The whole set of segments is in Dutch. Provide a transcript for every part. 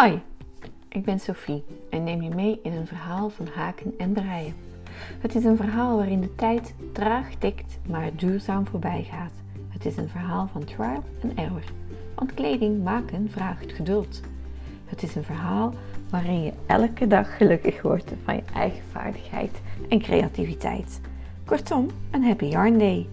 Hoi, ik ben Sophie en neem je mee in een verhaal van haken en breien. Het is een verhaal waarin de tijd traag tikt, maar duurzaam voorbij gaat. Het is een verhaal van trial en error, want kleding maken vraagt geduld. Het is een verhaal waarin je elke dag gelukkig wordt van je eigen vaardigheid en creativiteit. Kortom, een happy yarn day.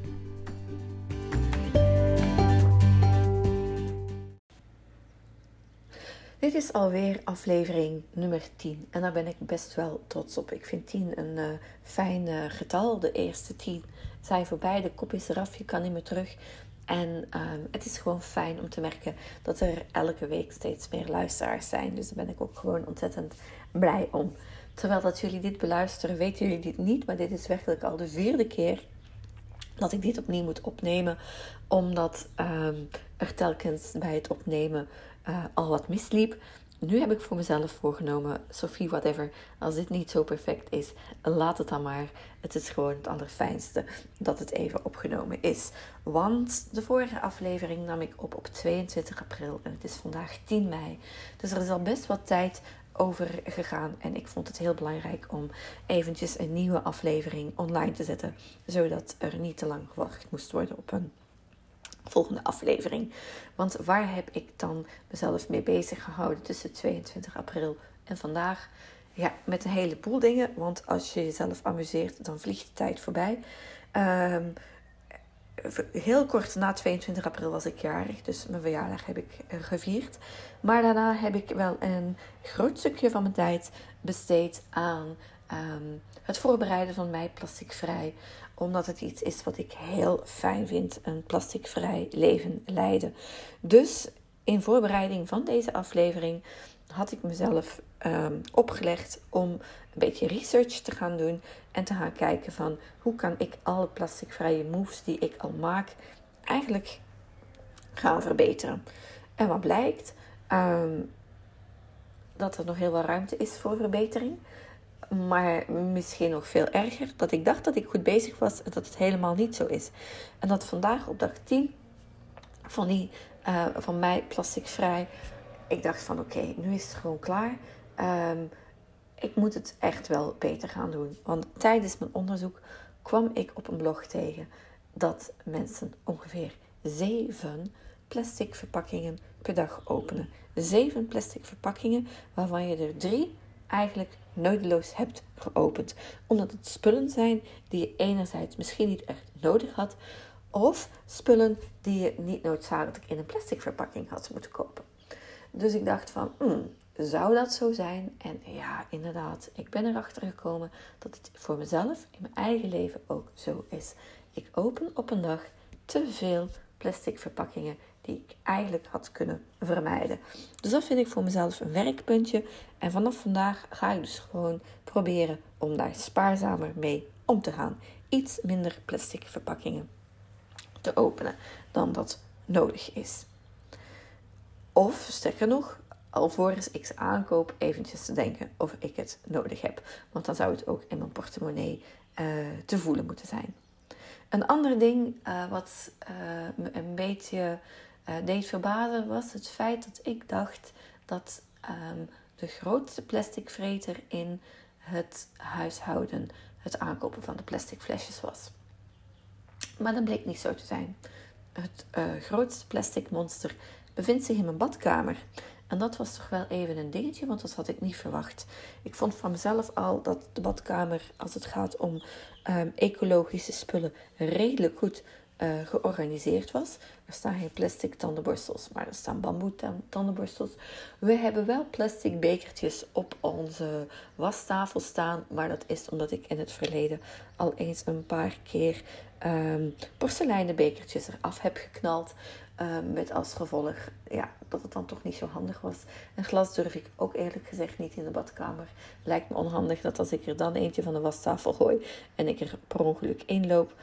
Is alweer aflevering nummer 10 en daar ben ik best wel trots op. Ik vind 10 een uh, fijn uh, getal. De eerste 10 zijn voorbij, de kop is eraf, je kan niet meer terug. En uh, het is gewoon fijn om te merken dat er elke week steeds meer luisteraars zijn. Dus daar ben ik ook gewoon ontzettend blij om. Terwijl dat jullie dit beluisteren, weten jullie dit niet, maar dit is werkelijk al de vierde keer dat ik dit opnieuw moet opnemen, omdat um, er telkens bij het opnemen uh, al wat misliep. Nu heb ik voor mezelf voorgenomen, Sophie, whatever, als dit niet zo perfect is, laat het dan maar. Het is gewoon het allerfijnste dat het even opgenomen is. Want de vorige aflevering nam ik op op 22 april en het is vandaag 10 mei. Dus er is al best wat tijd over gegaan. En ik vond het heel belangrijk om eventjes een nieuwe aflevering online te zetten. Zodat er niet te lang gewacht moest worden op een volgende aflevering. Want waar heb ik dan mezelf mee bezig gehouden tussen 22 april en vandaag? Ja, met een heleboel dingen. Want als je jezelf amuseert, dan vliegt de tijd voorbij. Um, heel kort na 22 april was ik jarig, dus mijn verjaardag heb ik eh, gevierd. Maar daarna heb ik wel een groot stukje van mijn tijd besteed aan um, het voorbereiden van mij plasticvrij. Omdat het iets is wat ik heel fijn vind, een plasticvrij leven leiden. Dus in voorbereiding van deze aflevering had ik mezelf um, opgelegd om een beetje research te gaan doen en te gaan kijken van hoe kan ik alle plasticvrije moves die ik al maak eigenlijk gaan verbeteren. En wat blijkt? Um, dat er nog heel wat ruimte is voor verbetering. Maar misschien nog veel erger, dat ik dacht dat ik goed bezig was en dat het helemaal niet zo is. En dat vandaag op dag 10 van, die, uh, van mij plasticvrij ik dacht van oké, nu is het gewoon klaar. Um, ik moet het echt wel beter gaan doen. Want tijdens mijn onderzoek kwam ik op een blog tegen dat mensen ongeveer zeven plastic verpakkingen per dag openen. Zeven plastic verpakkingen waarvan je er drie eigenlijk nodeloos hebt geopend. Omdat het spullen zijn die je enerzijds misschien niet echt nodig had, of spullen die je niet noodzakelijk in een plastic verpakking had moeten kopen. Dus ik dacht van, hmm, zou dat zo zijn? En ja, inderdaad, ik ben erachter gekomen dat het voor mezelf in mijn eigen leven ook zo is. Ik open op een dag te veel plastic verpakkingen die ik eigenlijk had kunnen vermijden. Dus dat vind ik voor mezelf een werkpuntje. En vanaf vandaag ga ik dus gewoon proberen om daar spaarzamer mee om te gaan. Iets minder plastic verpakkingen te openen dan dat nodig is. Of sterker nog, alvorens ik ze aankoop, eventjes te denken of ik het nodig heb. Want dan zou het ook in mijn portemonnee uh, te voelen moeten zijn. Een ander ding uh, wat uh, me een beetje deed verbazen was het feit dat ik dacht dat um, de grootste plastic vreter in het huishouden het aankopen van de plastic flesjes was. Maar dat bleek niet zo te zijn. Het grootste plastic monster bevindt zich in mijn badkamer. En dat was toch wel even een dingetje, want dat had ik niet verwacht. Ik vond van mezelf al dat de badkamer, als het gaat om um, ecologische spullen, redelijk goed uh, georganiseerd was. Er staan geen plastic tandenborstels, maar er staan bamboe tandenborstels. We hebben wel plastic bekertjes op onze wastafel staan, maar dat is omdat ik in het verleden al eens een paar keer um, porseleinen bekertjes eraf heb geknald. Um, met als gevolg ja, dat het dan toch niet zo handig was. En glas durf ik ook eerlijk gezegd niet in de badkamer. Lijkt me onhandig dat als ik er dan eentje van de wastafel gooi en ik er per ongeluk inloop,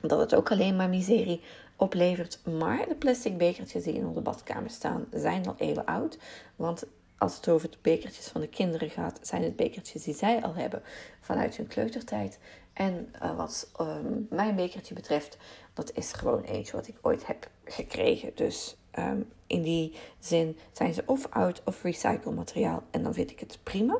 dat het ook alleen maar miserie oplevert. Maar de plastic bekertjes die in onze badkamer staan, zijn al eeuwen oud. Want als het over de bekertjes van de kinderen gaat, zijn het bekertjes die zij al hebben vanuit hun kleutertijd. En uh, wat um, mijn bekertje betreft, dat is gewoon eentje wat ik ooit heb gekregen. Dus um, in die zin zijn ze of oud of recyclemateriaal. En dan vind ik het prima.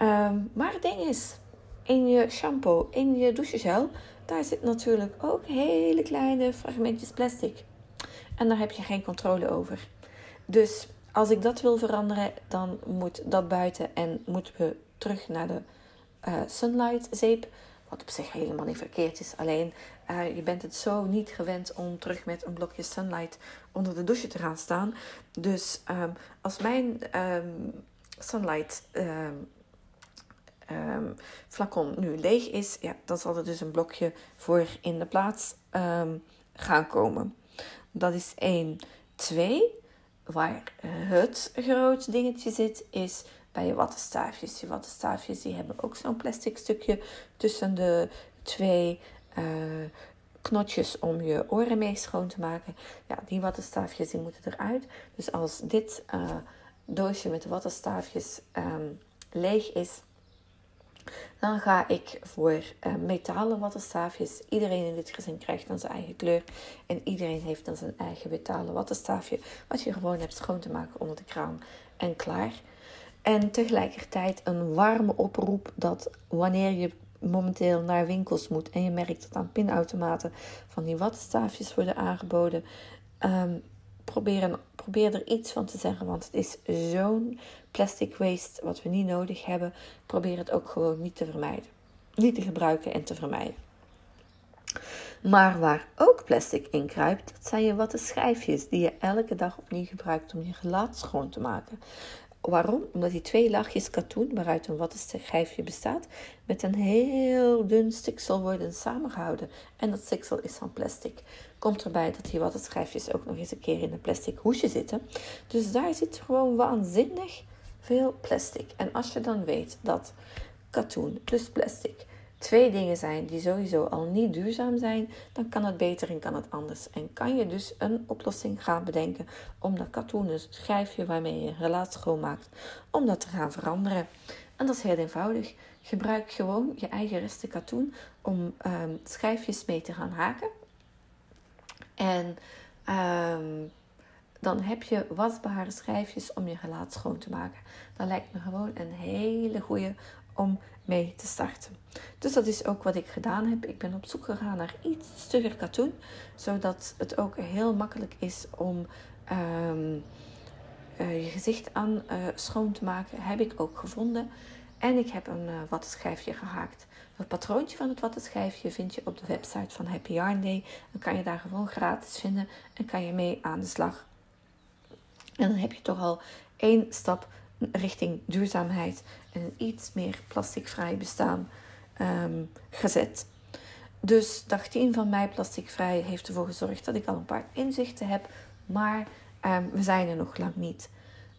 Um, maar het ding is, in je shampoo, in je douchegel, daar zit natuurlijk ook hele kleine fragmentjes plastic. En daar heb je geen controle over. Dus als ik dat wil veranderen, dan moet dat buiten en moeten we terug naar de uh, Sunlight zeep. Wat op zich helemaal niet verkeerd is. Alleen uh, je bent het zo niet gewend om terug met een blokje Sunlight onder de douche te gaan staan. Dus um, als mijn um, Sunlight um, flacon nu leeg is, ja, dan zal er dus een blokje voor in de plaats gaan komen. Dat is één. Twee, waar het groot dingetje zit, is bij je wattenstaafjes. Je wattenstaafjes die hebben ook zo'n plastic stukje tussen de twee uh, knotjes om je oren mee schoon te maken. Ja, die wattenstaafjes die moeten eruit. Dus als dit uh, doosje met wattenstaafjes um, leeg is, dan ga ik voor uh, metalen wattenstaafjes. Iedereen in dit gezin krijgt dan zijn eigen kleur. En iedereen heeft dan zijn eigen metalen wattenstaafje. Wat je gewoon hebt schoon te maken onder de kraan. En klaar. En tegelijkertijd een warme oproep dat wanneer je momenteel naar winkels moet en je merkt dat aan pinautomaten van die wattenstaafjes worden aangeboden, um, probeer, probeer er iets van te zeggen, want het is zo'n plastic waste wat we niet nodig hebben. Probeer het ook gewoon niet te vermijden. Niet te gebruiken en te vermijden. Maar waar ook plastic in kruipt, dat zijn je watten schijfjes die je elke dag opnieuw gebruikt om je gelaat schoon te maken. Waarom? Omdat die twee laagjes katoen, waaruit een wattenschijfje bestaat, met een heel dun stiksel worden samengehouden. En dat stiksel is van plastic. Komt erbij dat die wattenschijfjes ook nog eens een keer in een plastic hoesje zitten. Dus daar zit gewoon waanzinnig veel plastic. En als je dan weet dat katoen plus plastic twee dingen zijn die sowieso al niet duurzaam zijn, dan kan het beter en kan het anders. En kan je dus een oplossing gaan bedenken om dat katoenen schijfje waarmee je relatie schoonmaakt, om dat te gaan veranderen. En dat is heel eenvoudig. Gebruik gewoon je eigen resten katoen om um, schijfjes mee te gaan haken. En um, dan heb je wasbare schijfjes om je gelaat schoon te maken. Dat lijkt me gewoon een hele goede om mee te starten. Dus dat is ook wat ik gedaan heb. Ik ben op zoek gegaan naar iets stugger katoen, zodat het ook heel makkelijk is om um, uh, je gezicht aan uh, schoon te maken. Heb ik ook gevonden. En ik heb een uh, wattenschijfje gehaakt. Het patroontje van het wattenschijfje vind je op de website van Happy Yarn Day. Dan kan je daar gewoon gratis vinden en kan je mee aan de slag. En dan heb je toch al één stap richting duurzaamheid en een iets meer plasticvrij bestaan um, gezet. Dus dag 10 van mij plasticvrij heeft ervoor gezorgd dat ik al een paar inzichten heb, maar um, we zijn er nog lang niet.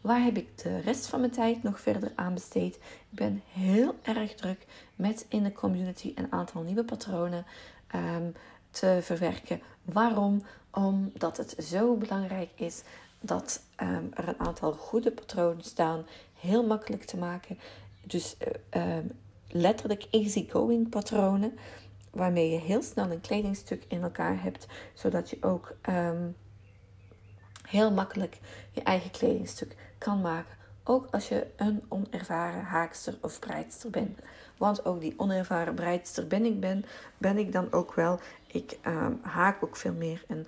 Waar heb ik de rest van mijn tijd nog verder aan besteed? Ik ben heel erg druk met in de community een aantal nieuwe patronen um, te verwerken. Waarom? Omdat het zo belangrijk is dat um, er een aantal goede patronen staan, heel makkelijk te maken. Dus uh, um, letterlijk easygoing patronen, waarmee je heel snel een kledingstuk in elkaar hebt, zodat je ook um, heel makkelijk je eigen kledingstuk kan maken. Ook als je een onervaren haakster of breidster bent. Want ook die onervaren breidster ben ik, ben, ben ik dan ook wel. Ik haak ook veel meer en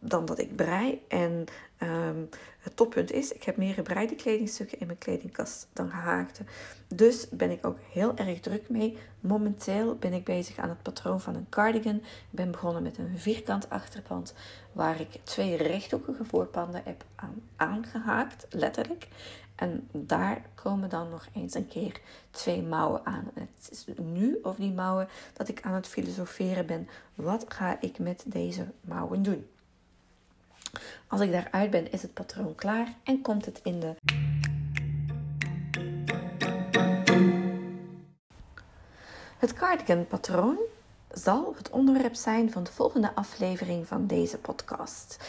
dan dat ik brei. En um, het toppunt is, ik heb meer gebreide kledingstukken in mijn kledingkast dan gehaakte. Dus ben ik ook heel erg druk mee. Momenteel ben ik bezig aan het patroon van een cardigan. Ik ben begonnen met een vierkant achterpand waar ik twee rechthoekige voorpanden heb aan, aangehaakt, letterlijk. En daar komen dan nog eens een keer twee mouwen aan. het is nu over die mouwen dat ik aan het filosoferen ben. Wat ga ik met deze mouwen doen? Als ik daaruit ben, is het patroon klaar en komt het in de. Het cardigan patroon zal het onderwerp zijn van de volgende aflevering van deze podcast.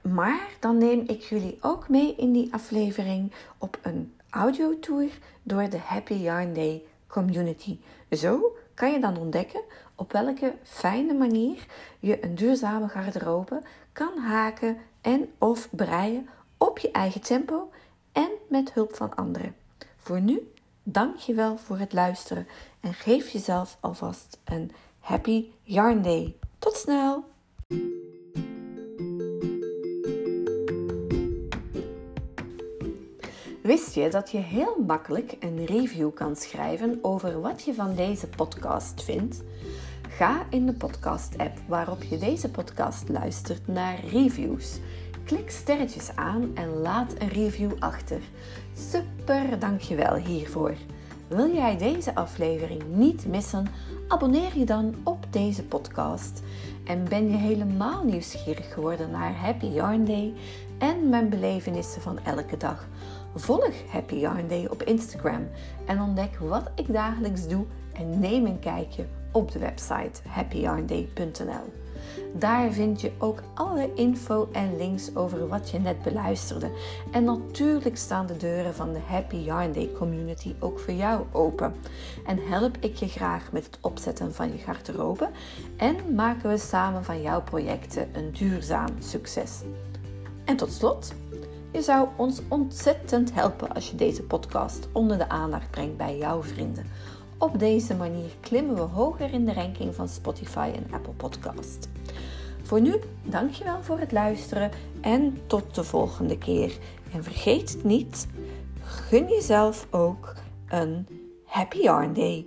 Maar dan neem ik jullie ook mee in die aflevering op een audiotour door de Happy Yarn Day community. Zo kan je dan ontdekken op welke fijne manier je een duurzame garderobe kan haken en of breien op je eigen tempo en met hulp van anderen. Voor nu, dank je wel voor het luisteren en geef jezelf alvast een happy yarn day. Tot snel! Wist je dat je heel makkelijk een review kan schrijven over wat je van deze podcast vindt? Ga in de podcast-app waarop je deze podcast luistert naar reviews. Klik sterretjes aan en laat een review achter. Super, dankjewel hiervoor. Wil jij deze aflevering niet missen? Abonneer je dan op deze podcast. En ben je helemaal nieuwsgierig geworden naar Happy Yarn Day en mijn belevenissen van elke dag? Volg Happy Yarn Day op Instagram en ontdek wat ik dagelijks doe en neem een kijkje op de website happyyarnday.nl. Daar vind je ook alle info en links over wat je net beluisterde. En natuurlijk staan de deuren van de Happy Yarn Day community ook voor jou open. En help ik je graag met het opzetten van je garderobe en maken we samen van jouw projecten een duurzaam succes. En tot slot, je zou ons ontzettend helpen als je deze podcast onder de aandacht brengt bij jouw vrienden. Op deze manier klimmen we hoger in de ranking van Spotify en Apple Podcast. Voor nu, dankjewel voor het luisteren en tot de volgende keer. En vergeet niet, gun jezelf ook een Happy Yarn Day.